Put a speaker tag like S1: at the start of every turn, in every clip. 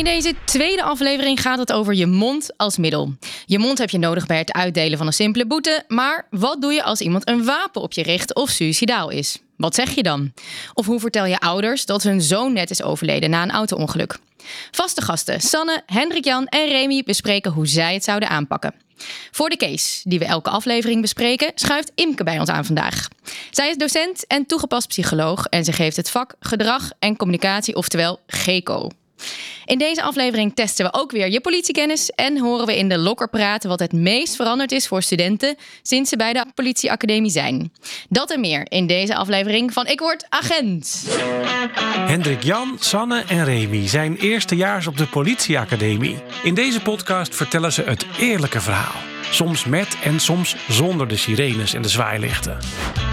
S1: In deze tweede aflevering gaat het over je mond als middel. Je mond heb je nodig bij het uitdelen van een simpele boete, maar wat doe je als iemand een wapen op je richt of suicidaal is? Wat zeg je dan? Of hoe vertel je ouders dat hun zoon net is overleden na een auto-ongeluk? Vaste gasten Sanne, Hendrik Jan en Remy bespreken hoe zij het zouden aanpakken. Voor de case, die we elke aflevering bespreken, schuift Imke bij ons aan vandaag. Zij is docent en toegepast psycholoog en ze geeft het vak gedrag en communicatie, oftewel GECO. In deze aflevering testen we ook weer je politiekennis en horen we in de lokker praten wat het meest veranderd is voor studenten sinds ze bij de politieacademie zijn. Dat en meer in deze aflevering van Ik Word Agent.
S2: Hendrik Jan, Sanne en Remy zijn eerstejaars op de politieacademie. In deze podcast vertellen ze het eerlijke verhaal. Soms met en soms zonder de sirenes en de zwaailichten.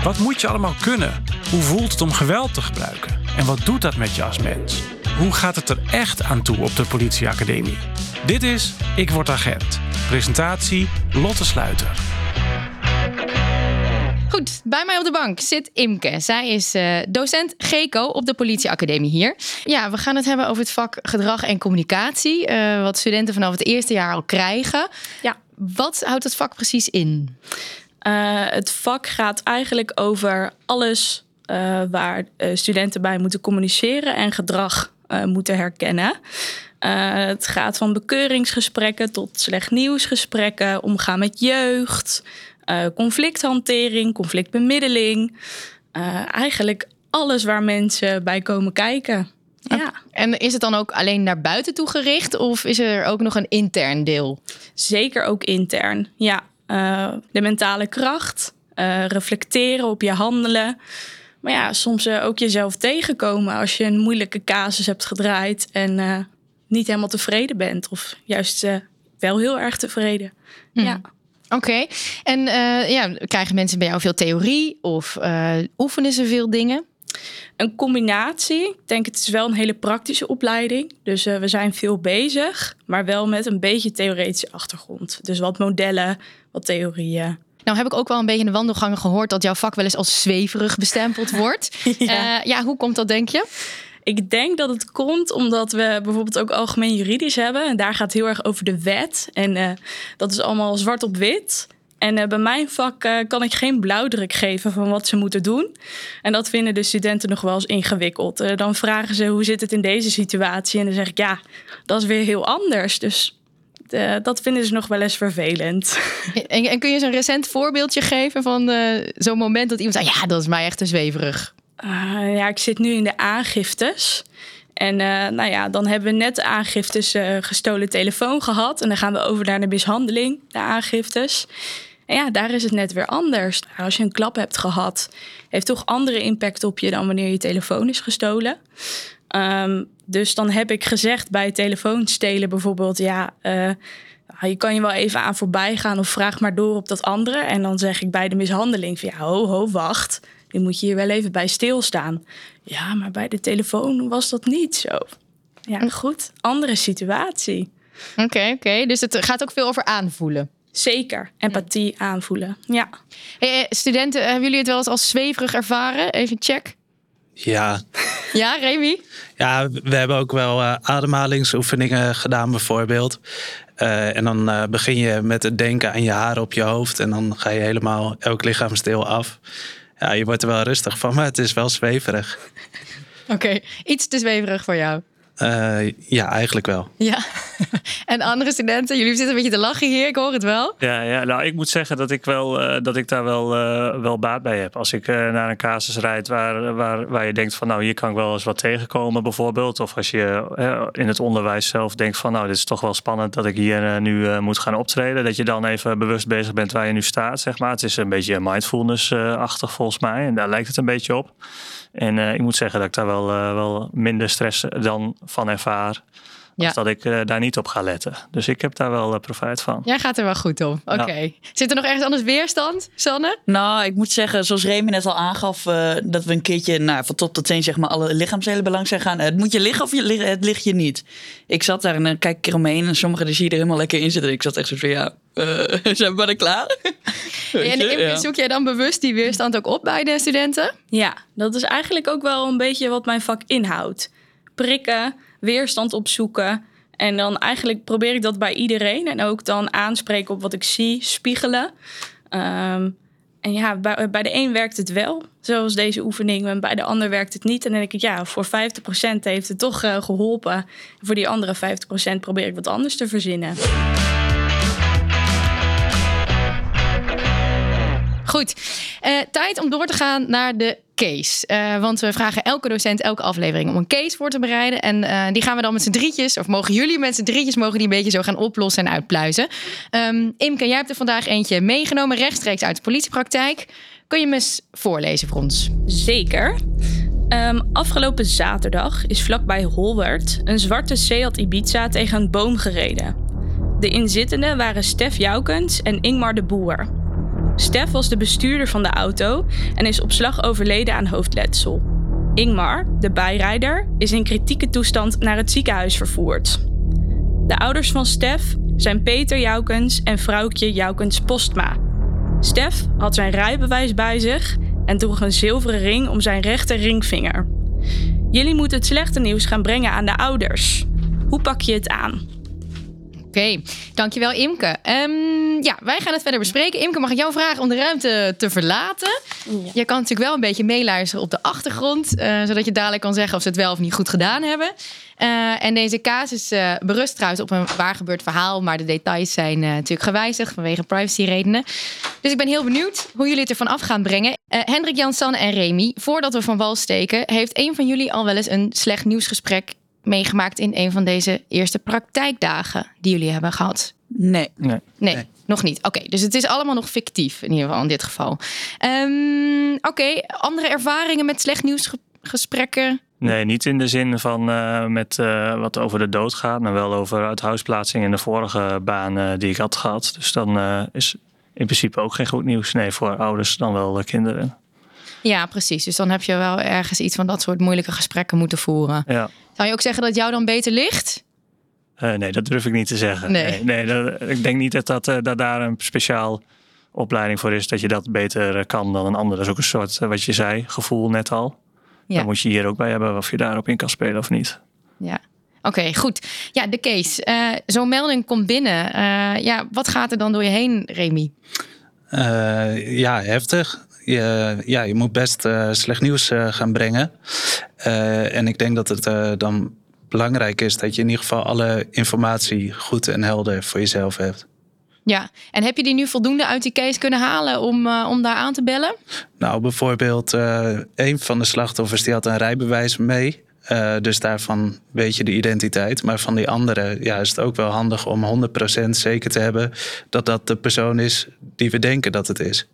S2: Wat moet je allemaal kunnen? Hoe voelt het om geweld te gebruiken? En wat doet dat met je als mens? Hoe gaat het er echt aan toe op de politieacademie? Dit is Ik Word Agent. Presentatie Lotte Sluiter.
S1: Goed, bij mij op de bank zit Imke. Zij is uh, docent GECO op de politieacademie hier. Ja, we gaan het hebben over het vak gedrag en communicatie. Uh, wat studenten vanaf het eerste jaar al krijgen. Ja. Wat houdt het vak precies in?
S3: Uh, het vak gaat eigenlijk over alles waar studenten bij moeten communiceren en gedrag uh, moeten herkennen. Uh, het gaat van bekeuringsgesprekken tot slecht nieuwsgesprekken, omgaan met jeugd, uh, conflicthantering, conflictbemiddeling. eigenlijk alles waar mensen bij komen kijken.
S1: Ja. En is het dan ook alleen naar buiten toe gericht of is er ook nog een intern deel?
S3: Zeker ook intern. Ja, de mentale kracht, reflecteren op je handelen. Maar ja, soms uh, ook jezelf tegenkomen als je een moeilijke casus hebt gedraaid en uh, niet helemaal tevreden bent. Of juist uh, wel heel erg tevreden.
S1: Hmm. Ja. Oké, okay. en ja, krijgen mensen bij jou veel theorie of oefenen ze veel dingen?
S3: Een combinatie. Ik denk het is wel een hele praktische opleiding. Dus we zijn veel bezig, maar wel met een beetje theoretische achtergrond. Dus wat modellen, wat theorieën.
S1: Nou heb ik ook wel een beetje in de wandelgangen gehoord dat jouw vak wel eens als zweverig bestempeld wordt. ja. Uh, ja, hoe komt dat denk je?
S3: Ik denk dat het komt omdat we bijvoorbeeld ook algemeen juridisch hebben. En daar gaat het heel erg over de wet. En uh, dat is allemaal zwart op wit. En uh, bij mijn vak uh, kan ik geen blauwdruk geven van wat ze moeten doen. En dat vinden de studenten nog wel eens ingewikkeld. Uh, dan vragen ze hoe zit het in deze situatie? En dan zeg ik ja, dat is weer heel anders. Dus uh, dat vinden ze nog wel eens vervelend.
S1: En, en kun je zo'n recent voorbeeldje geven van uh, zo'n moment dat iemand zei: Ja, dat is mij echt te zweverig?
S3: Uh, ja, ik zit nu in de aangiftes. En nou ja, dan hebben we net de aangiftes gestolen telefoon gehad. En dan gaan we over naar de mishandeling, de aangiftes. En ja, daar is het net weer anders. Als je een klap hebt gehad, heeft toch andere impact op je dan wanneer je telefoon is gestolen. Um, dus dan heb ik gezegd bij telefoonstelen bijvoorbeeld, ja, uh, je kan je wel even aan voorbij gaan of vraag maar door op dat andere. En dan zeg ik bij de mishandeling van ja, ho, ho, wacht. Nu moet je hier wel even bij stilstaan. Ja, maar bij de telefoon was dat niet zo. Ja, goed. Andere situatie.
S1: Oké, okay, oké. Okay. Dus het gaat ook veel over aanvoelen.
S3: Zeker, empathie aanvoelen. Ja.
S1: Hey, studenten, hebben jullie het wel eens als zweverig ervaren? Even check.
S4: Ja.
S1: Ja, Remy?
S4: Ja, we hebben ook wel uh, ademhalingsoefeningen gedaan bijvoorbeeld. Uh, en dan uh, begin je met het denken aan je haren op je hoofd. En dan ga je helemaal elk lichaamsdeel af. Ja, je wordt er wel rustig van, maar het is wel zweverig.
S1: Oké, okay. iets te zweverig voor jou.
S4: Uh, ja, eigenlijk wel.
S1: Ja. en andere studenten, jullie zitten een beetje te lachen hier, ik hoor het wel.
S5: Ja, ja nou, ik moet zeggen dat ik, wel, uh, dat ik daar wel, uh, wel baat bij heb. Als ik naar een casus rijd waar, waar, waar je denkt van nou, hier kan ik wel eens wat tegenkomen bijvoorbeeld. Of als je in het onderwijs zelf denkt van nou, dit is toch wel spannend dat ik hier nu moet gaan optreden. Dat je dan even bewust bezig bent waar je nu staat, zeg maar. Het is een beetje mindfulness-achtig volgens mij. En daar lijkt het een beetje op. En uh, ik moet zeggen dat ik daar wel, uh, wel minder stress dan van ervaar. Ja. dat ik uh, daar niet op ga letten. Dus ik heb daar wel profijt van.
S1: Jij gaat er wel goed op. Oké. Okay. Ja. Zit er nog ergens anders weerstand, Sanne?
S6: Nou, ik moet zeggen, zoals Remy net al aangaf, dat we een keertje nou, van top tot teen zeg maar alle lichaamsdelen belang zijn gaan. Het moet je liggen of je, het ligt je niet. Ik zat daar en dan kijk ik er omheen en sommige zie je er helemaal lekker in zitten. Ik zat echt zo van ja, zijn we er klaar?
S1: en ja. zoek jij dan bewust die weerstand ook op bij de studenten?
S3: Ja, dat is eigenlijk ook wel een beetje wat mijn vak inhoudt. Prikken, weerstand opzoeken, En dan eigenlijk probeer ik dat bij iedereen. En ook dan aanspreken op wat ik zie, spiegelen. Ehm, en ja, bij, bij de een werkt het wel, zoals deze oefening. En bij de ander werkt het niet. En dan denk ik, ja, voor 50% heeft het toch uh, geholpen. Voor die andere 50% probeer ik wat anders te verzinnen.
S1: Goed, uh, tijd om door te gaan naar de case. Uh, want we vragen elke docent elke aflevering om een case voor te bereiden. En uh, die gaan we dan met z'n drietjes, of mogen jullie met z'n drietjes, mogen die een beetje zo gaan oplossen en uitpluizen. Um, Imke, jij hebt er vandaag eentje meegenomen, rechtstreeks uit de politiepraktijk. Kun je hem eens voorlezen voor ons?
S3: Zeker. Um, afgelopen zaterdag is vlakbij Holwert een zwarte Seat Ibiza tegen een boom gereden. De inzittenden waren Stef Joukens en Ingmar de Boer. Stef was de bestuurder van de auto en is op slag overleden aan hoofdletsel. Ingmar, de bijrijder, is in kritieke toestand naar het ziekenhuis vervoerd. De ouders van Stef zijn Peter Joukens en vrouwtje Joukens Postma. Stef had zijn rijbewijs bij zich en droeg een zilveren ring om zijn rechter ringvinger. Jullie moeten het slechte nieuws gaan brengen aan de ouders. Hoe pak je het aan?
S1: Oké, okay, dankjewel Imke. Um, ja, wij gaan het verder bespreken. Imke, mag ik jou vragen om de ruimte te verlaten? Ja. Je kan natuurlijk wel een beetje meeluisteren op de achtergrond, uh, zodat je dadelijk kan zeggen of ze het wel of niet goed gedaan hebben. Uh, en deze casus uh, berust trouwens op een waar gebeurd verhaal, maar de details zijn natuurlijk gewijzigd vanwege privacyredenen. Dus ik ben heel benieuwd hoe jullie het ervan af gaan brengen. Hendrik, Jan, Sanne en Remy, voordat we van wal steken, heeft een van jullie al wel eens een slecht nieuwsgesprek meegemaakt in een van deze eerste praktijkdagen die jullie hebben gehad?
S6: Nee.
S1: Nee, nee, nee. nog niet. Oké, dus het is allemaal nog fictief in ieder geval in dit geval. Um, Oké, okay. andere ervaringen met slecht nieuwsgesprekken?
S5: Nee, niet in de zin van uh, met uh, wat over de dood gaat, maar wel over uithuisplaatsing in de vorige baan uh, die ik had gehad. Dus dan is in principe ook geen goed nieuws. Nee, voor ouders dan wel kinderen.
S1: Ja, precies. Dus dan heb je wel ergens iets van dat soort moeilijke gesprekken moeten voeren.
S5: Ja.
S1: Zou je ook zeggen dat jou dan beter ligt?
S5: Uh, nee, dat durf ik niet te zeggen.
S1: Nee,
S5: nee, nee dat, ik denk niet dat, dat, uh, dat daar een speciaal opleiding voor is dat je dat beter kan dan een ander. Dat is ook een soort, wat je zei, gevoel net al. Ja. Dan moet je hier ook bij hebben of je daarop in kan spelen of niet.
S1: Ja. Oké, okay, goed. Ja, de case. Uh, Zo'n melding komt binnen. Uh, ja, wat gaat er dan door je heen, Remy?
S4: Uh, ja, heftig. Je, ja, je moet best uh, slecht nieuws uh, gaan brengen. Uh, en ik denk dat het dan belangrijk is dat je in ieder geval alle informatie goed en helder voor jezelf hebt.
S1: Ja, en heb je die nu voldoende uit die case kunnen halen om, om daar aan te bellen?
S4: Nou, bijvoorbeeld een van de slachtoffers die had een rijbewijs mee. Dus daarvan weet je de identiteit. Maar van die andere ja, is het ook wel handig om 100% zeker te hebben dat dat de persoon is die we denken dat het is.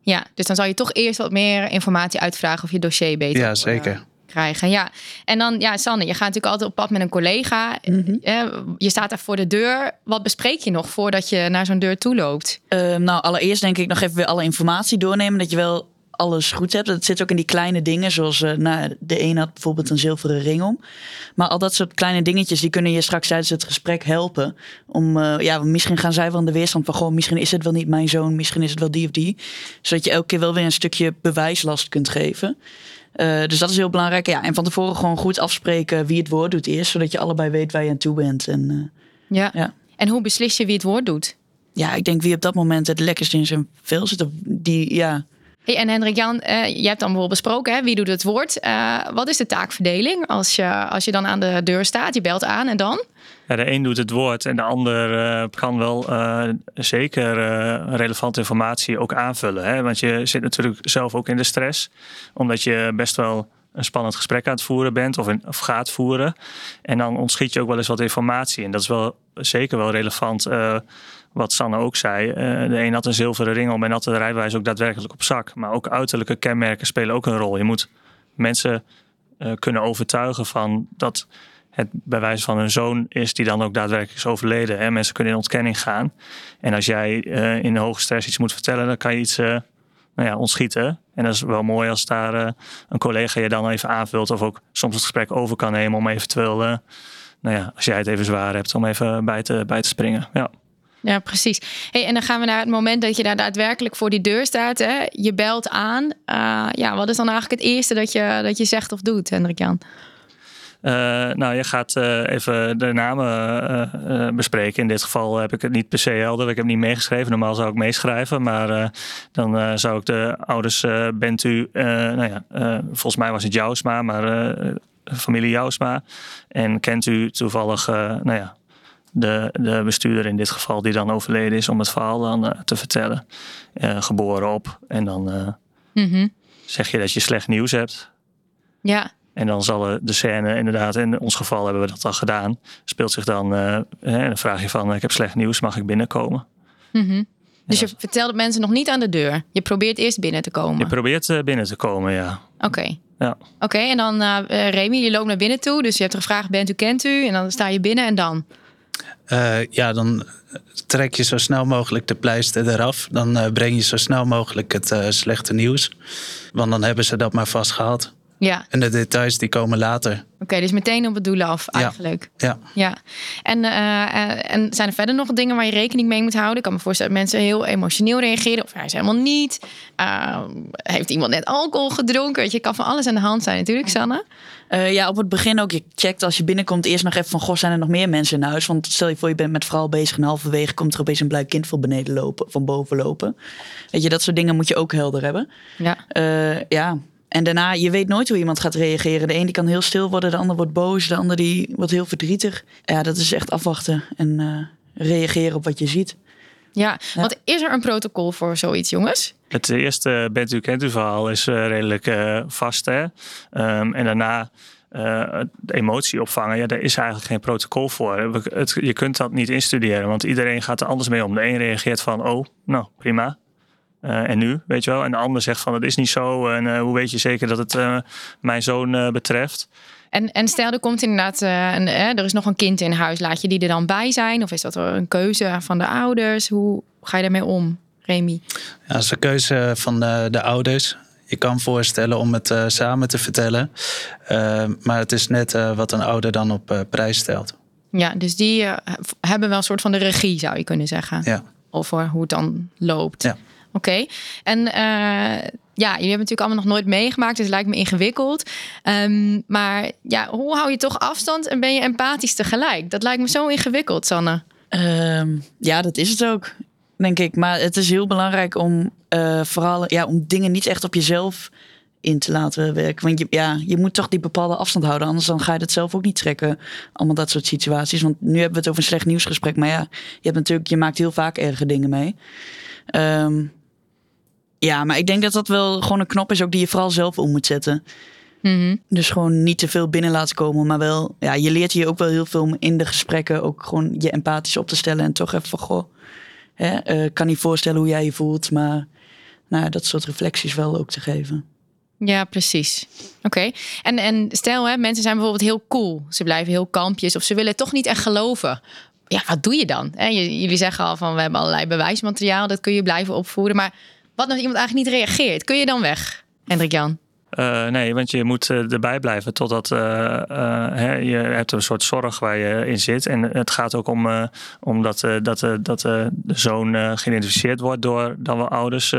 S1: Ja, dus dan zou je toch eerst wat meer informatie uitvragen of je dossier beter
S4: ja, zeker.
S1: Krijgen. Ja, en dan, ja, Sanne, je gaat natuurlijk altijd op pad met een collega. Mm -hmm. Je staat daar voor de deur. Wat bespreek je nog voordat je naar zo'n deur toe loopt?
S6: Uh, nou, allereerst denk ik nog even weer alle informatie doornemen. Dat je wel alles goed hebt. Dat zit ook in die kleine dingen, zoals uh, nou, de een had bijvoorbeeld een zilveren ring om. Maar al dat soort kleine dingetjes, die kunnen je straks tijdens het gesprek helpen. Om, uh, ja, misschien gaan zij wel aan de weerstand van, gewoon, misschien is het wel niet mijn zoon, misschien is het wel die of die. Zodat je elke keer wel weer een stukje bewijslast kunt geven. Uh, dus dat is heel belangrijk. Ja, en van tevoren gewoon goed afspreken wie het woord doet eerst, zodat je allebei weet waar je aan toe bent. En,
S1: ja. ja. En hoe beslis je wie het woord doet?
S6: Ja, ik denk wie op dat moment het lekkerst in zijn vel zit. Die, ja,
S1: Hey, en Hendrik Jan, uh, je hebt dan bijvoorbeeld besproken, hè? wie doet het woord? Wat is de taakverdeling als je, als je dan aan de deur staat, je belt aan en dan?
S5: De een doet het woord en de ander uh, kan wel zeker relevante informatie ook aanvullen. Hè? Want je zit natuurlijk zelf ook in de stress, omdat je best wel een spannend gesprek aan het voeren bent of, gaat voeren. En dan ontschiet je ook wel eens wat informatie. En dat is wel zeker wel relevant wat Sanne ook zei. De een had een zilveren ring om en had de rijbewijs ook daadwerkelijk op zak. Maar ook uiterlijke kenmerken spelen ook een rol. Je moet mensen kunnen overtuigen van dat het bij wijze van een zoon is die dan ook daadwerkelijk is overleden. Hè? Mensen kunnen in ontkenning gaan. En als jij uh, in hoge stress iets moet vertellen, dan kan je iets nou ja, ontschieten. En dat is wel mooi als daar een collega je dan even aanvult. Of ook soms het gesprek over kan nemen om eventueel, nou ja, als jij het even zwaar hebt, om even bij te, bij te springen. Ja.
S1: Ja, precies. Hey, en dan gaan we naar het moment dat je daar daadwerkelijk voor die deur staat. Hè? Je belt aan. Ja, wat is dan eigenlijk het eerste dat je, dat je zegt of doet, Hendrik Jan?
S5: Nou, je gaat even de namen bespreken. In dit geval heb ik het niet per se helder. Ik heb niet meegeschreven. Normaal zou ik meeschrijven. Maar dan zou ik de ouders, bent u, nou ja, volgens mij was het Jousma, maar familie Jousma. En kent u toevallig, nou ja, de, de bestuurder in dit geval, die dan overleden is, om het verhaal dan te vertellen. geboren op. En dan mhm. zeg je dat je slecht nieuws hebt.
S1: Ja.
S5: En dan zal de scène inderdaad, in ons geval hebben we dat al gedaan, speelt zich dan, uh, hè, dan vraag je van, ik heb slecht nieuws, mag ik binnenkomen?
S1: Mm Dus je vertelt mensen nog niet aan de deur. Je probeert eerst binnen te komen.
S5: Je probeert uh, binnen te komen, ja.
S1: Oké.
S5: Ja.
S1: Oké, en dan uh, Remy, je loopt naar binnen toe. Dus je hebt gevraagd, bent u, kent u? En dan sta je binnen en dan?
S4: ja, dan trek je zo snel mogelijk de pleister eraf. Dan breng je zo snel mogelijk het slechte nieuws. Want dan hebben ze dat maar vast gehad.
S1: Ja.
S4: En de details die komen later.
S1: Oké, dus meteen op het doel af eigenlijk.
S4: Ja.
S1: ja. En, uh, en zijn er verder nog dingen waar je rekening mee moet houden? Ik kan me voorstellen dat mensen heel emotioneel reageren. Of hij is helemaal niet. Uh, heeft iemand net alcohol gedronken? Weet je, kan van alles aan de hand zijn natuurlijk, Sanne.
S6: Uh, ja, op het begin ook. Je checkt als je binnenkomt eerst nog even van... Goh, zijn er nog meer mensen in huis? Want stel je voor, je bent met vrouw bezig... en halverwege komt er opeens een blij kind van beneden lopen... van boven lopen. Weet je, dat soort dingen moet je ook helder hebben.
S1: Ja.
S6: ja, en daarna, je weet nooit hoe iemand gaat reageren. De een die kan heel stil worden, de ander wordt boos, de ander die wordt heel verdrietig. Ja, dat is echt afwachten en uh, reageren op wat je ziet.
S1: Ja, want is er een protocol voor zoiets, jongens?
S5: Het eerste bent u kent u verhaal is uh, redelijk uh, vast. Hè? Um, en daarna uh, emotie opvangen, ja, daar is eigenlijk geen protocol voor. Het, je kunt dat niet instuderen, want iedereen gaat er anders mee om. De een reageert van, oh, nou prima. Uh, en nu, weet je wel. En de ander zegt van het is niet zo. En uh, hoe weet je zeker dat het uh, mijn zoon betreft?
S1: En, en stel, er komt inderdaad, een, er is nog een kind in huis. Laat je die er dan bij zijn? Of is dat een keuze van de ouders? Hoe ga je daarmee om, Remy?
S4: Ja, dat is een keuze van de, de ouders. Je kan voorstellen om het samen te vertellen. maar het is net wat een ouder dan op prijs stelt.
S1: Ja, dus die hebben wel een soort van de regie, zou je kunnen zeggen.
S4: Ja.
S1: Over hoe het dan loopt.
S4: Ja.
S1: Oké. En uh, ja, jullie hebben natuurlijk allemaal nog nooit meegemaakt, dus het lijkt me ingewikkeld. Um, maar ja, hoe hou je toch afstand en ben je empathisch tegelijk? Dat lijkt me zo ingewikkeld, Sanne.
S6: Um, ja, dat is het ook, denk ik. Maar het is heel belangrijk om uh, vooral ja, om dingen niet echt op jezelf in te laten werken. Want je, ja, je moet toch die bepaalde afstand houden. Anders dan ga je het zelf ook niet trekken. Allemaal dat soort situaties. Want nu hebben we het over een slecht nieuwsgesprek. Maar ja, je hebt natuurlijk, je maakt heel vaak erge dingen mee. Um, ja, maar ik denk dat dat wel gewoon een knop is ook die je vooral zelf om moet zetten.
S1: Mm
S6: Dus gewoon niet te veel binnen laten komen, maar wel, ja, je leert hier ook wel heel veel om in de gesprekken ook gewoon je empathisch op te stellen en toch even van, goh, hè, uh, kan niet voorstellen hoe jij je voelt, maar nou, dat soort reflecties wel ook te geven.
S1: Ja, precies. Oké. En, en stel, hè, mensen zijn bijvoorbeeld heel cool. Ze blijven heel kampjes of ze willen toch niet echt geloven. Ja, wat doe je dan? Jullie zeggen al van we hebben allerlei bewijsmateriaal, dat kun je blijven opvoeren. Maar wat als iemand eigenlijk niet reageert? Kun je dan weg, Hendrik Jan?
S5: Uh, nee, want je moet uh, erbij blijven totdat uh, hè, je hebt een soort zorg waar je in zit. En het gaat ook om, om dat, dat, dat de zoon geïdentificeerd wordt door dan wel ouders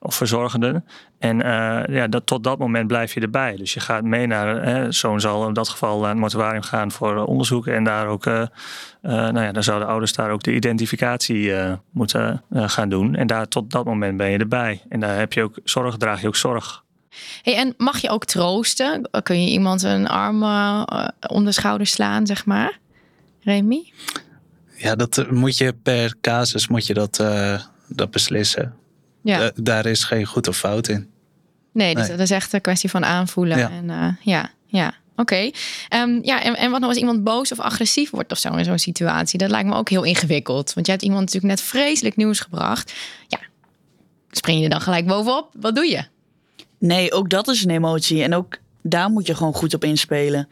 S5: of verzorgenden. En ja, dat, tot dat moment blijf je erbij. Dus je gaat mee naar, hè, zoon zal in dat geval naar het mortuarium gaan voor onderzoek. En daar ook, nou ja, dan zouden ouders daar ook de identificatie moeten gaan doen. En daar tot dat moment ben je erbij. En daar heb je ook zorg, draag je ook zorg.
S1: Hey, en mag je ook troosten? Kun je iemand een arm uh, om de schouder slaan, zeg maar? Remy?
S4: Ja, dat eh, moet je per casus moet je dat, uh, dat beslissen.
S1: Ja.
S4: daar is geen goed of fout in.
S1: Nee, dus nee. dat is echt een kwestie van aanvoelen.
S4: Ja,
S1: en, uh, ja, ja. Oké. Okay. Um, ja, en, en wat nou als iemand boos of agressief wordt of zo in zo'n situatie? Dat lijkt me ook heel ingewikkeld. Want je hebt iemand natuurlijk net vreselijk nieuws gebracht. Ja, spring je er dan gelijk bovenop? Wat doe je?
S6: Nee, ook dat is een emotie. En ook daar moet je gewoon goed op inspelen.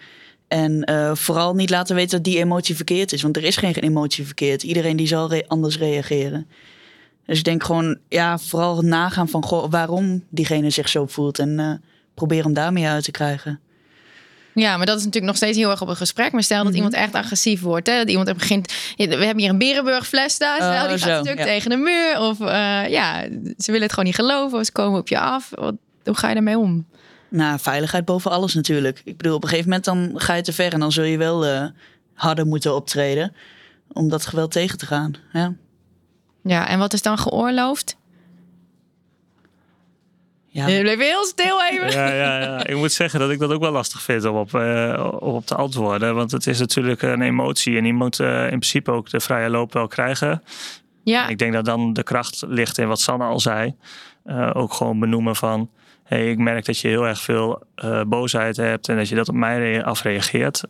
S6: En uh, vooral niet laten weten dat die emotie verkeerd is. Want er is geen emotie verkeerd. Iedereen die zal re anders reageren. Dus ik denk gewoon, ja, vooral nagaan van goh, waarom diegene zich zo voelt. En uh, probeer hem daarmee uit te krijgen.
S1: Ja, maar dat is natuurlijk nog steeds heel erg op een gesprek. Maar stel dat mm -hmm. iemand echt agressief wordt. Hè? Dat iemand begint. We hebben hier een Berenburg fles daar. Stel, oh, die gaat stuk ja. tegen de muur. Of uh, ja, ze willen het gewoon niet geloven. Of ze komen op je af. Wat, hoe ga je daarmee om?
S6: Nou, veiligheid boven alles natuurlijk. Ik bedoel, op een gegeven moment dan ga je te ver en dan zul je wel uh, harder moeten optreden om dat geweld tegen te gaan. Ja.
S1: ja, en wat is dan geoorloofd? Ja. Je bleef heel stil even.
S5: Ja, ja, ja, ik moet zeggen dat ik dat ook wel lastig vind om op, uh, op te antwoorden. Want het is natuurlijk een emotie en die moet uh, in principe ook de vrije loop wel krijgen. Ja. Ik denk dat dan de kracht ligt in wat Sanne al zei. Uh, ook gewoon benoemen van... Hey, ik merk dat je heel erg veel boosheid hebt en dat je dat op mij afreageert.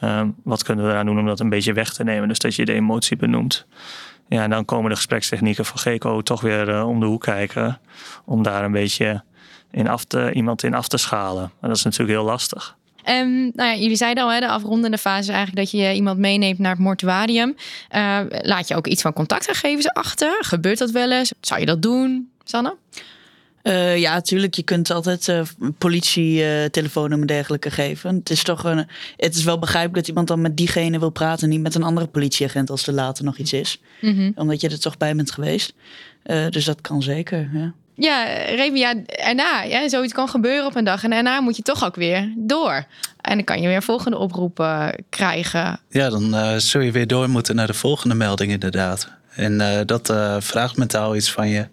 S5: Ehm, wat kunnen we eraan doen om dat een beetje weg te nemen? Dus dat je de emotie benoemt. Ja, en dan komen de gesprekstechnieken van GECO toch weer uh, om de hoek kijken. Om daar een beetje in af te, iemand in af te schalen. En dat is natuurlijk heel lastig.
S1: Um, nou ja, jullie zeiden al, hè, de afrondende fase is eigenlijk dat je iemand meeneemt naar het mortuarium. Uh, laat je ook iets van contactgegevens achter? Gebeurt dat wel eens? Zou je dat doen, Sanne?
S6: Uh, ja, natuurlijk. Je kunt altijd uh, politie, uh, telefoonnummer dergelijke geven. Het is toch een, het is wel begrijpelijk dat iemand dan met diegene wil praten, niet met een andere politieagent als er later nog iets is. Mm -hmm. Omdat je er toch bij bent geweest. dus dat kan zeker. Ja.
S1: Ja, Remy, ja, erna, ja, zoiets kan gebeuren op een dag. En daarna moet je toch ook weer door. En dan kan je weer volgende oproepen krijgen.
S4: Ja, dan zul je weer door moeten naar de volgende melding inderdaad. En dat vraagt mentaal iets van je.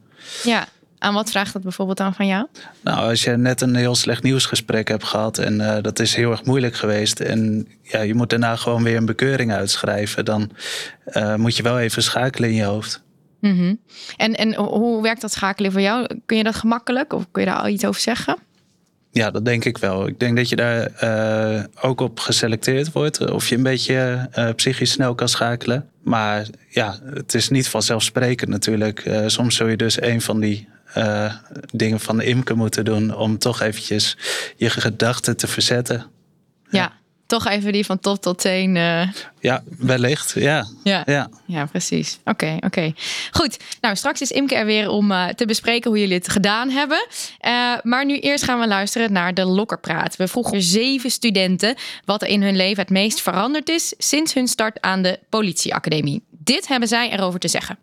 S1: Ja, aan wat vraagt dat bijvoorbeeld dan van jou?
S4: Nou, als je net een heel slecht nieuwsgesprek hebt gehad en uh, dat is heel erg moeilijk geweest en ja, je moet daarna gewoon weer een bekeuring uitschrijven, dan uh, moet je wel even schakelen in je hoofd.
S1: Mm -hmm. en, en hoe werkt dat schakelen voor jou? Kun je dat gemakkelijk of kun je daar al iets over zeggen?
S4: Ja, dat denk ik wel. Ik denk dat je daar uh, ook op geselecteerd wordt. Of je een beetje uh, psychisch snel kan schakelen. Maar ja, het is niet vanzelfsprekend natuurlijk. Uh, soms zul je dus een van die uh, dingen van de imke moeten doen om toch eventjes je gedachten te verzetten.
S1: Ja, ja. toch even die van top tot teen. Uh...
S4: Ja, wellicht. Ja,
S1: ja. ja. ja precies. Oké, okay, oké. Okay. Goed, nou straks is Imke er weer om uh, te bespreken hoe jullie het gedaan hebben. maar nu eerst gaan we luisteren naar de Lokkerpraat. We vroegen zeven studenten wat er in hun leven het meest veranderd is sinds hun start aan de politieacademie. Dit hebben zij erover te zeggen.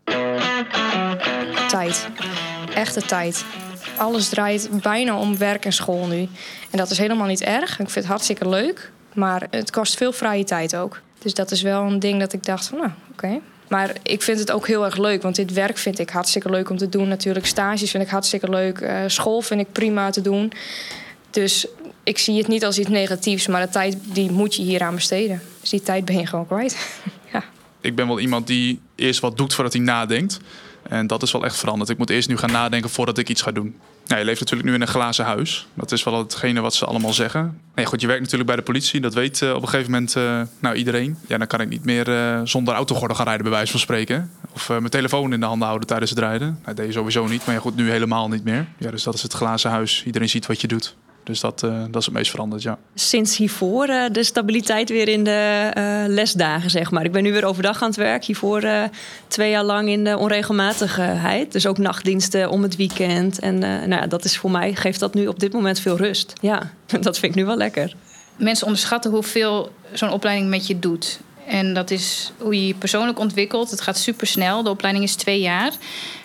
S7: Tijd echte tijd. Alles draait bijna om werk en school nu. En dat is helemaal niet erg. Ik vind het hartstikke leuk. Maar het kost veel vrije tijd ook. Dus dat is wel een ding dat ik dacht van, nou, oké. Maar ik vind het ook heel erg leuk, want dit werk vind ik hartstikke leuk om te doen. Natuurlijk, stages vind ik hartstikke leuk. Uh, school vind ik prima te doen. Dus ik zie het niet als iets negatiefs, maar de tijd die moet je hier aan besteden. Dus die tijd ben je gewoon kwijt. ja.
S8: Ik ben wel iemand die eerst wat doet voordat hij nadenkt. En dat is wel echt veranderd. Ik moet eerst nu gaan nadenken voordat ik iets ga doen. Ja, je leeft natuurlijk nu in een glazen huis. Dat is wel hetgene wat ze allemaal zeggen. Nee, goed, je werkt natuurlijk bij de politie. Dat weet uh, op een gegeven moment uh, nou, iedereen. Ja, dan kan ik niet meer uh, zonder autogordel gaan rijden, bij wijze van spreken. Of mijn telefoon in de handen houden tijdens het rijden. Nou, dat deed je sowieso niet. Maar ja, goed, nu helemaal niet meer. Ja, dus dat is het glazen huis. Iedereen ziet wat je doet. Dus dat, uh, dat is het meest veranderd, ja.
S9: Sinds hiervoor uh, de stabiliteit weer in de uh, lesdagen, zeg maar. Ik ben nu weer overdag aan het werk. Hiervoor twee jaar lang in de onregelmatigheid. Dus ook nachtdiensten om het weekend. En nou, dat is voor mij, geeft dat nu op dit moment veel rust. Ja, dat vind ik nu wel lekker.
S10: Mensen onderschatten hoeveel zo'n opleiding met je doet. En dat is hoe je je persoonlijk ontwikkelt. Het gaat super snel. De opleiding is twee jaar.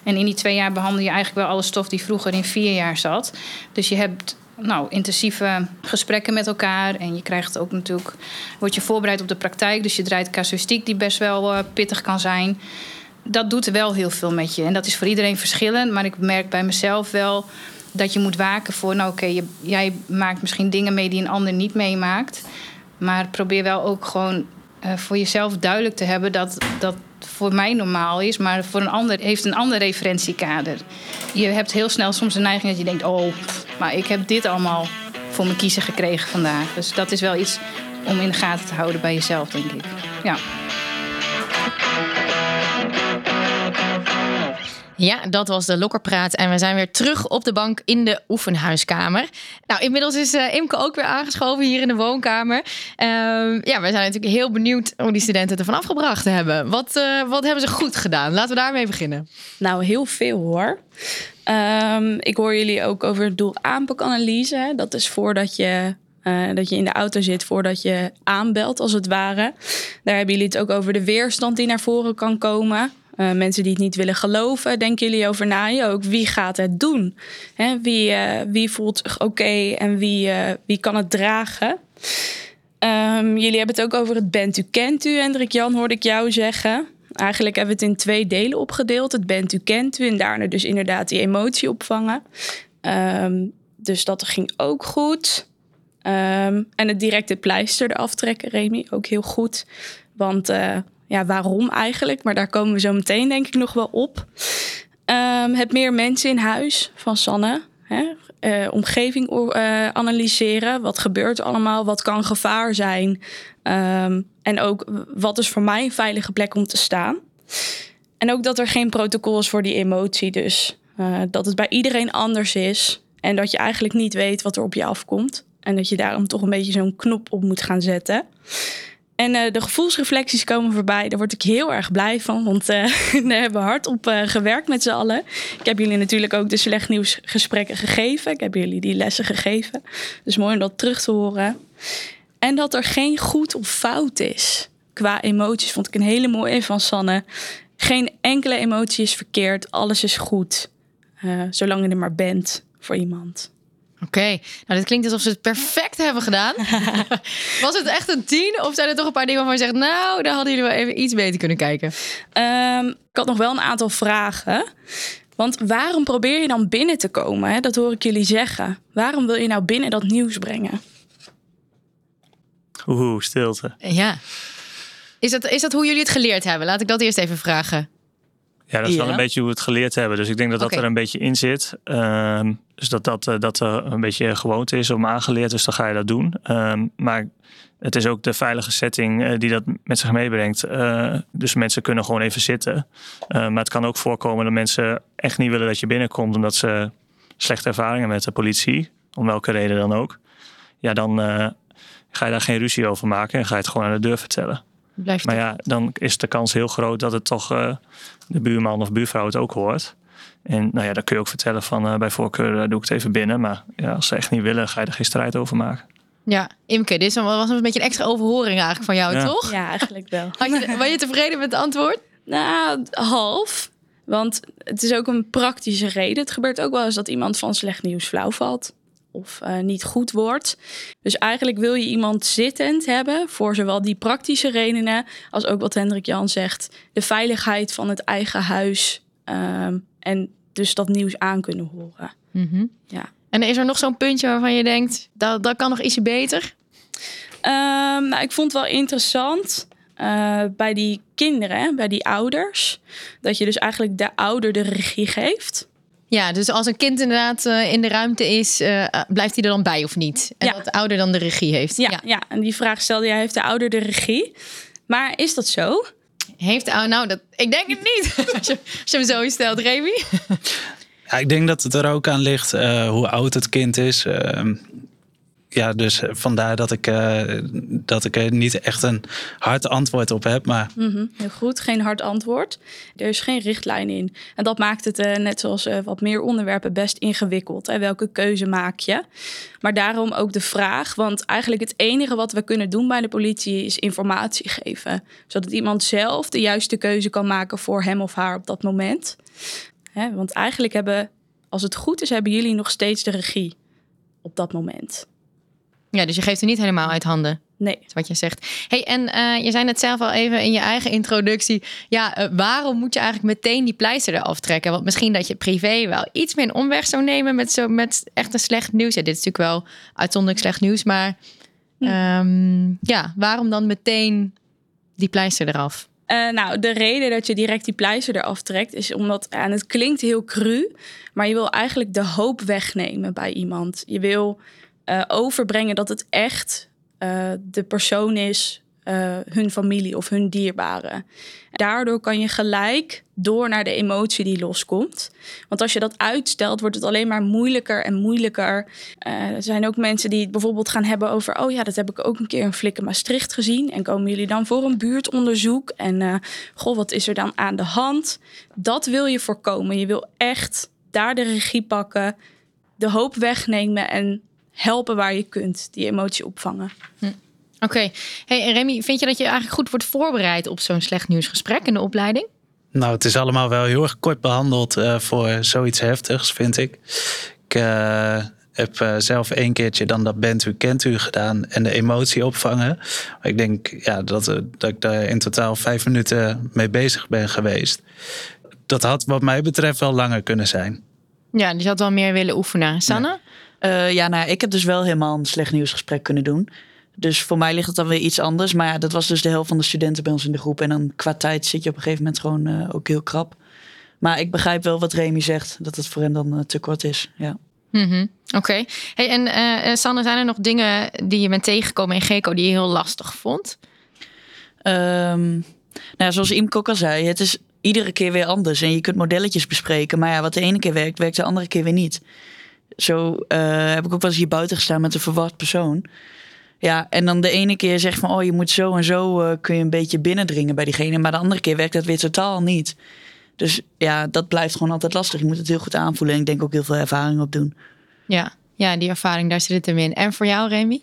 S10: En in die twee jaar behandel je eigenlijk wel alle stof die vroeger in vier jaar zat. Dus je hebt nou, intensieve gesprekken met elkaar. En je krijgt ook natuurlijk, word je voorbereid op de praktijk. Dus je draait casuïstiek die best wel uh, pittig kan zijn. Dat doet wel heel veel met je. En dat is voor iedereen verschillend. Maar ik merk bij mezelf wel dat je moet waken voor... nou oké, jij maakt misschien dingen mee die een ander niet meemaakt. Maar probeer wel ook gewoon uh, voor jezelf duidelijk te hebben... dat, dat voor mij normaal is, maar voor een ander heeft een ander referentiekader. Je hebt heel snel soms een neiging dat je denkt: oh, maar ik heb dit allemaal voor mijn kiezen gekregen vandaag. Dus dat is wel iets om in de gaten te houden bij jezelf, denk ik. Ja.
S1: Ja, dat was de Lokkerpraat. En we zijn weer terug op de bank in de oefenhuiskamer. Nou, inmiddels is uh, Imke ook weer aangeschoven hier in de woonkamer. Uh, ja, we zijn natuurlijk heel benieuwd hoe die studenten ervan afgebracht hebben. Wat, uh, wat hebben ze goed gedaan? Laten we daarmee beginnen.
S3: Nou, heel veel hoor. Um, ik hoor jullie ook over doel-aanpakanalyse. Dat is voordat je uh, dat je in de auto zit voordat je aanbelt, als het ware. Daar hebben jullie het ook over de weerstand die naar voren kan komen. Uh, mensen die het niet willen geloven, denken jullie over na je ook? Wie gaat het doen? Hè, wie, uh, wie voelt zich oké en wie, uh, wie kan het dragen? Um, jullie hebben het ook over het bent u kent u, Hendrik Jan, hoorde ik jou zeggen. Eigenlijk hebben we het in twee delen opgedeeld. Het bent u kent u en daarna dus inderdaad die emotie opvangen. Um, dus dat ging ook goed. Um, en het directe pleister eraf trekken, Remy, ook heel goed. Want ja, waarom eigenlijk? Maar daar komen we zo meteen denk ik nog wel op. Um, het meer mensen in huis van Sanne. Hè? Uh, omgeving uh, analyseren. Wat gebeurt allemaal? Wat kan gevaar zijn? Um, en ook wat is voor mij een veilige plek om te staan? En ook dat er geen protocol is voor die emotie. Dus uh, dat het bij iedereen anders is. En dat je eigenlijk niet weet wat er op je afkomt. En dat je daarom toch een beetje zo'n knop op moet gaan zetten. En uh, de gevoelsreflecties komen voorbij. Daar word ik heel erg blij van. Want uh, daar hebben we hard op uh, gewerkt met z'n allen. Ik heb jullie natuurlijk ook de slecht nieuwsgesprekken gegeven. Ik heb jullie die lessen gegeven. Dus mooi om dat terug te horen. En dat er geen goed of fout is. Qua emoties vond ik een hele mooie van Sanne. Geen enkele emotie is verkeerd. Alles is goed. zolang je er maar bent voor iemand.
S1: Oké, okay. nou dit klinkt alsof ze het perfect hebben gedaan. Was het echt een tien? Of zijn er toch een paar dingen waarvan je zegt... nou, daar hadden jullie wel even iets beter kunnen kijken?
S3: Um, ik had nog wel een aantal vragen. Want waarom probeer je dan binnen te komen? Hè? Dat hoor ik jullie zeggen. Waarom wil je nou binnen dat nieuws brengen?
S5: Oeh, stilte.
S1: Ja. Is dat, is dat hoe jullie het geleerd hebben? Laat ik dat eerst even vragen.
S5: Ja, dat is ja. wel een beetje hoe we het geleerd hebben. Dus ik denk dat dat okay. er een beetje in zit. Um, dus dat dat, uh, dat er een beetje gewoonte is om aangeleerd. Dus dan ga je dat doen. Um, maar het is ook de veilige setting uh, die dat met zich meebrengt. Uh, dus mensen kunnen gewoon even zitten. maar het kan ook voorkomen dat mensen echt niet willen dat je binnenkomt. Omdat ze slechte ervaringen met de politie. Om welke reden dan ook. Ja, dan ga je daar geen ruzie over maken. En ga je het gewoon aan de deur vertellen.
S1: Blijft
S5: maar ja, dan is de kans heel groot dat het toch de buurman of buurvrouw het ook hoort. En nou ja, dan kun je ook vertellen van uh, bij voorkeur uh, doe ik het even binnen. Maar ja, als ze echt niet willen, ga je er geen strijd over maken.
S1: Ja, Imke, dit was een beetje een extra overhoring eigenlijk van jou,
S5: ja.
S1: toch?
S3: Ja, eigenlijk wel.
S1: Je, ben je tevreden met het antwoord?
S3: Nou, half. Want het is ook een praktische reden. Het gebeurt ook wel eens dat iemand van slecht nieuws flauw valt of uh, niet goed wordt. Dus eigenlijk wil je iemand zittend hebben voor zowel die praktische redenen als ook wat Hendrik Jan zegt, de veiligheid van het eigen huis um, en dus dat nieuws aan kunnen horen.
S1: Mm -hmm.
S3: Ja.
S1: En is er nog zo'n puntje waarvan je denkt dat dat kan nog ietsje beter?
S3: Um, nou, ik vond het wel interessant. Uh, bij die kinderen, bij die ouders, dat je dus eigenlijk de ouder de regie geeft.
S1: Ja, dus als een kind inderdaad uh, in de ruimte is, uh, blijft hij er dan bij of niet? En
S3: ja.
S1: dat de ouder dan de regie heeft.
S3: Ja, ja. ja. en die vraag stelde jij, heeft de ouder de regie? Maar is dat zo?
S1: Heeft ouder, nou, dat, ik denk het niet. als, je, hem zo stelt, Remy.
S4: Ja, ik denk dat het er ook aan ligt uh, hoe oud het kind is. Ja, dus vandaar dat ik, dat ik er niet echt een hard antwoord op heb. Maar...
S3: -hmm, heel goed, geen hard antwoord. Er is geen richtlijn in. En dat maakt het, uh, net zoals wat meer onderwerpen, best ingewikkeld. Hè? Welke keuze maak je? Maar daarom ook de vraag. Want eigenlijk het enige wat we kunnen doen bij de politie is informatie geven. Zodat iemand zelf de juiste keuze kan maken voor hem of haar op dat moment. Hè? Want eigenlijk hebben, als het goed is, hebben jullie nog steeds de regie op dat moment.
S1: Ja, dus je geeft er niet helemaal uit handen.
S3: Nee.
S1: Dat is wat je zegt. Hey, en uh, je zei net zelf al even in je eigen introductie. Ja, uh, waarom moet je eigenlijk meteen die pleister eraf trekken? Want misschien dat je privé wel iets meer een omweg zou nemen met, zo, met echt een slecht nieuws. Ja, dit is natuurlijk wel uitzonderlijk slecht nieuws. Maar hm. um, ja, waarom dan meteen die pleister eraf?
S3: Uh, nou, de reden dat je direct die pleister eraf trekt, is omdat, en het klinkt heel cru, maar je wil eigenlijk de hoop wegnemen bij iemand. Je wil uh, overbrengen dat het echt uh, de persoon is, uh, hun familie of hun dierbare. Daardoor kan je gelijk door naar de emotie die loskomt. Want als je dat uitstelt, wordt het alleen maar moeilijker en moeilijker. Er zijn ook mensen die het bijvoorbeeld gaan hebben over... oh ja, dat heb ik ook een keer in Flikken Maastricht gezien. En komen jullie dan voor een buurtonderzoek? En goh, wat is er dan aan de hand? Dat wil je voorkomen. Je wil echt daar de regie pakken, de hoop wegnemen... en helpen waar je kunt, die emotie opvangen.
S1: Hm. Oké. Okay. Hey, Remy, vind je dat je eigenlijk goed wordt voorbereid op zo'n slecht nieuwsgesprek in de opleiding?
S4: Nou, het is allemaal wel heel erg kort behandeld uh, voor zoiets heftigs, vind ik. Ik uh, heb uh, zelf één keertje dan dat bent u, kent u gedaan en de emotie opvangen. Maar ik denk ja, dat, dat ik daar in totaal vijf minuten mee bezig ben geweest. Dat had wat mij betreft wel langer kunnen zijn.
S1: Ja, dus je had wel meer willen oefenen. Sanne?
S6: Ja, ja nou, ik heb dus wel helemaal een slecht nieuwsgesprek kunnen doen. Dus voor mij ligt het dan weer iets anders. Maar ja, dat was dus de helft van de studenten bij ons in de groep. En dan qua tijd zit je op een gegeven moment gewoon uh, ook heel krap. Maar ik begrijp wel wat Remy zegt, dat het voor hem dan uh, te kort is. Ja.
S1: Mm -hmm. Oké. Okay. Hey, en uh, Sanne, zijn er nog dingen die je bent tegengekomen in GECO die je heel lastig vond?
S6: Um, nou, zoals Imco ook al zei, het is iedere keer weer anders. En je kunt modelletjes bespreken. Maar ja, wat de ene keer werkt, werkt de andere keer weer niet. Zo heb ik ook wel eens hier buiten gestaan met een verward persoon. Ja, en dan de ene keer zegt van, oh, je moet zo en zo uh, kun je een beetje binnendringen bij diegene. Maar de andere keer werkt dat weer totaal niet. Dus ja, dat blijft gewoon altijd lastig. Je moet het heel goed aanvoelen en ik denk ook heel veel ervaring op doen.
S1: Ja, ja die ervaring, daar zit het hem in. En voor jou, Remy?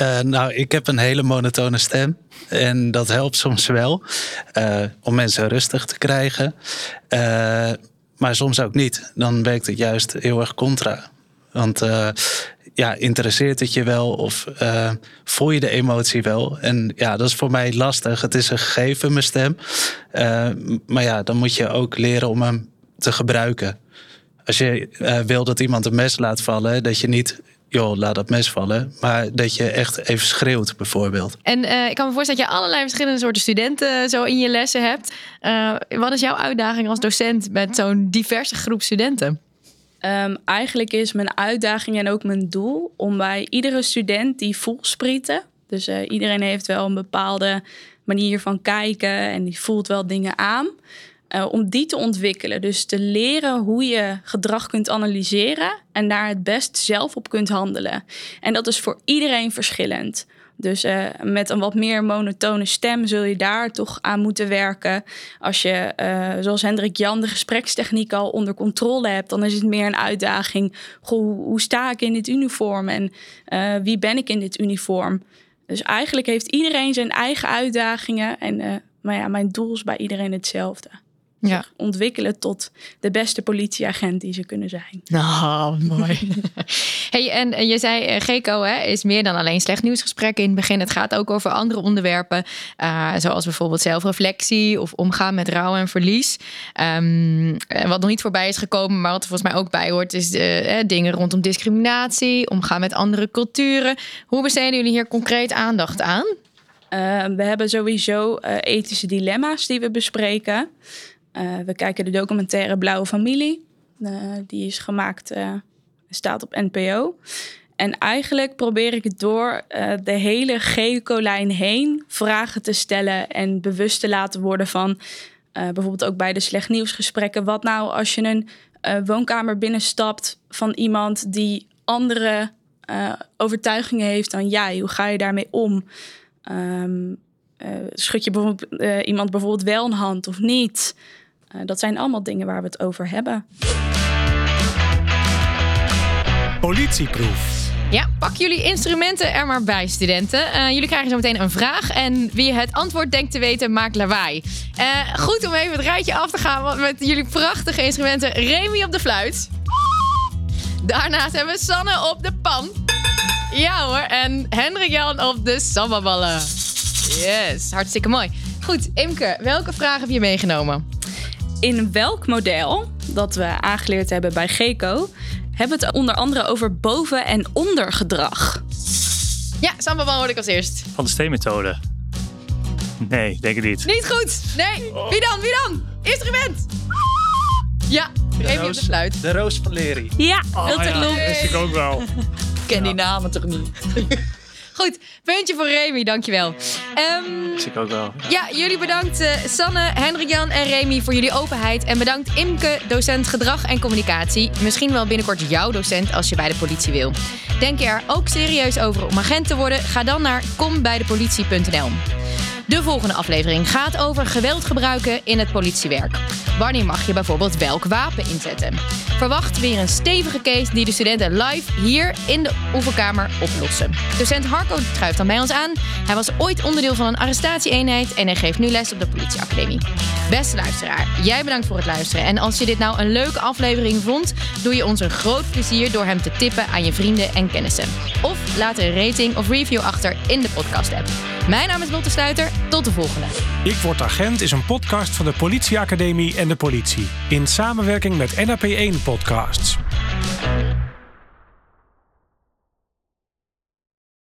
S4: Uh, nou, ik heb een hele monotone stem. En dat helpt soms wel uh, om mensen rustig te krijgen. maar soms ook niet. Dan werkt het juist heel erg contra. Want ja, interesseert het je wel of uh, voel je de emotie wel? En ja, dat is voor mij lastig. Het is een gegeven, mijn stem. Uh, maar ja, dan moet je ook leren om hem te gebruiken. Als je wil dat iemand een mes laat vallen, dat je niet joh, laat dat mes vallen. Maar dat je echt even schreeuwt, bijvoorbeeld.
S1: En ik kan me voorstellen dat je allerlei verschillende soorten studenten zo in je lessen hebt. Wat is jouw uitdaging als docent met zo'n diverse groep studenten?
S3: Um, eigenlijk is mijn uitdaging en ook mijn doel om bij iedere student die voelsprieten. Dus uh, iedereen heeft wel een bepaalde manier van kijken en die voelt wel dingen aan. Uh, om die te ontwikkelen. Dus te leren hoe je gedrag kunt analyseren en daar het best zelf op kunt handelen. En dat is voor iedereen verschillend. Dus uh, met een wat meer monotone stem zul je daar toch aan moeten werken. Als je, uh, zoals Hendrik Jan, de gesprekstechniek al onder controle hebt, dan is het meer een uitdaging. Goh, hoe sta ik in dit uniform en uh, wie ben ik in dit uniform? Dus eigenlijk heeft iedereen zijn eigen uitdagingen. En maar ja, mijn doel is bij iedereen hetzelfde
S1: ja.
S3: ontwikkelen tot de beste politieagent die ze kunnen zijn.
S1: Nou, mooi. hey, en je zei, GECO hè, is meer dan alleen slecht nieuwsgesprekken in het begin. Het gaat ook over andere onderwerpen, uh, zoals bijvoorbeeld zelfreflectie of omgaan met rouw en verlies. Um, wat nog niet voorbij is gekomen, maar wat er volgens mij ook bij hoort, is uh, dingen rondom discriminatie, omgaan met andere culturen. Hoe besteden jullie hier concreet aandacht aan?
S3: Uh, we hebben sowieso ethische dilemma's die we bespreken. Uh, we kijken de documentaire Blauwe Familie. Uh, die is gemaakt, uh, staat op NPO. En eigenlijk probeer ik door de hele geocolijn heen vragen te stellen en bewust te laten worden van bijvoorbeeld ook bij de slecht nieuwsgesprekken. Wat nou als je een woonkamer binnenstapt van iemand die andere overtuigingen heeft dan jij? Hoe ga je daarmee om? Um, schud je bijvoorbeeld, iemand bijvoorbeeld wel een hand of niet? Uh, dat zijn allemaal dingen waar we het over hebben.
S2: Politieproef.
S1: Ja, pak jullie instrumenten er maar bij, studenten. Uh, jullie krijgen zo meteen een vraag. En wie het antwoord denkt te weten, maakt lawaai. Uh, goed om even het rijtje af te gaan met jullie prachtige instrumenten. Remy op de fluit. Daarnaast hebben we Sanne op de pan. Ja hoor. En Hendrik Jan op de sambaballen. Yes, hartstikke mooi. Goed, Imke, welke vraag heb je meegenomen?
S3: In welk model dat we aangeleerd hebben bij GECO, hebben we het onder andere over boven- en ondergedrag.
S1: Ja, Samba hoorde ik als eerst.
S5: Van de steenmethode. Nee, denk ik niet.
S1: Niet goed. Nee. Wie dan? Wie dan? Instrument. Ja, Remy op de fluit.
S4: De Roos van Leri.
S3: Ja, oh, dat
S5: ja,
S3: klopt.
S5: wist ik ook wel.
S6: ken die namen toch niet?
S1: Goed, puntje voor Remy, dankjewel.
S5: Um, ik ook wel.
S1: Ja, jullie bedankt uh, Sanne, Hendrik-Jan en Remy voor jullie openheid. En bedankt Imke, docent gedrag en communicatie. Misschien wel binnenkort jouw docent als je bij de politie wil. Denk je er ook serieus over om agent te worden? Ga dan naar kombijdepolitie.nl. De volgende aflevering gaat over geweld gebruiken in het politiewerk. Wanneer mag je bijvoorbeeld welk wapen inzetten? Verwacht weer een stevige case die de studenten live hier in de oefenkamer oplossen. Docent Harco schuift dan bij ons aan. Hij was ooit onderdeel van een arrestatieeenheid en hij geeft nu les op de politieacademie. Beste luisteraar, jij bedankt voor het luisteren. En als je dit nou een leuke aflevering vond, doe je ons een groot plezier door hem te tippen aan je vrienden en kennissen. Of laat een rating of review achter in de podcast-app. Mijn naam is Lotte Sluiter. Tot de volgende.
S2: Ik Word Agent is een podcast van de Politieacademie en de politie. In samenwerking met NAP1 Podcasts.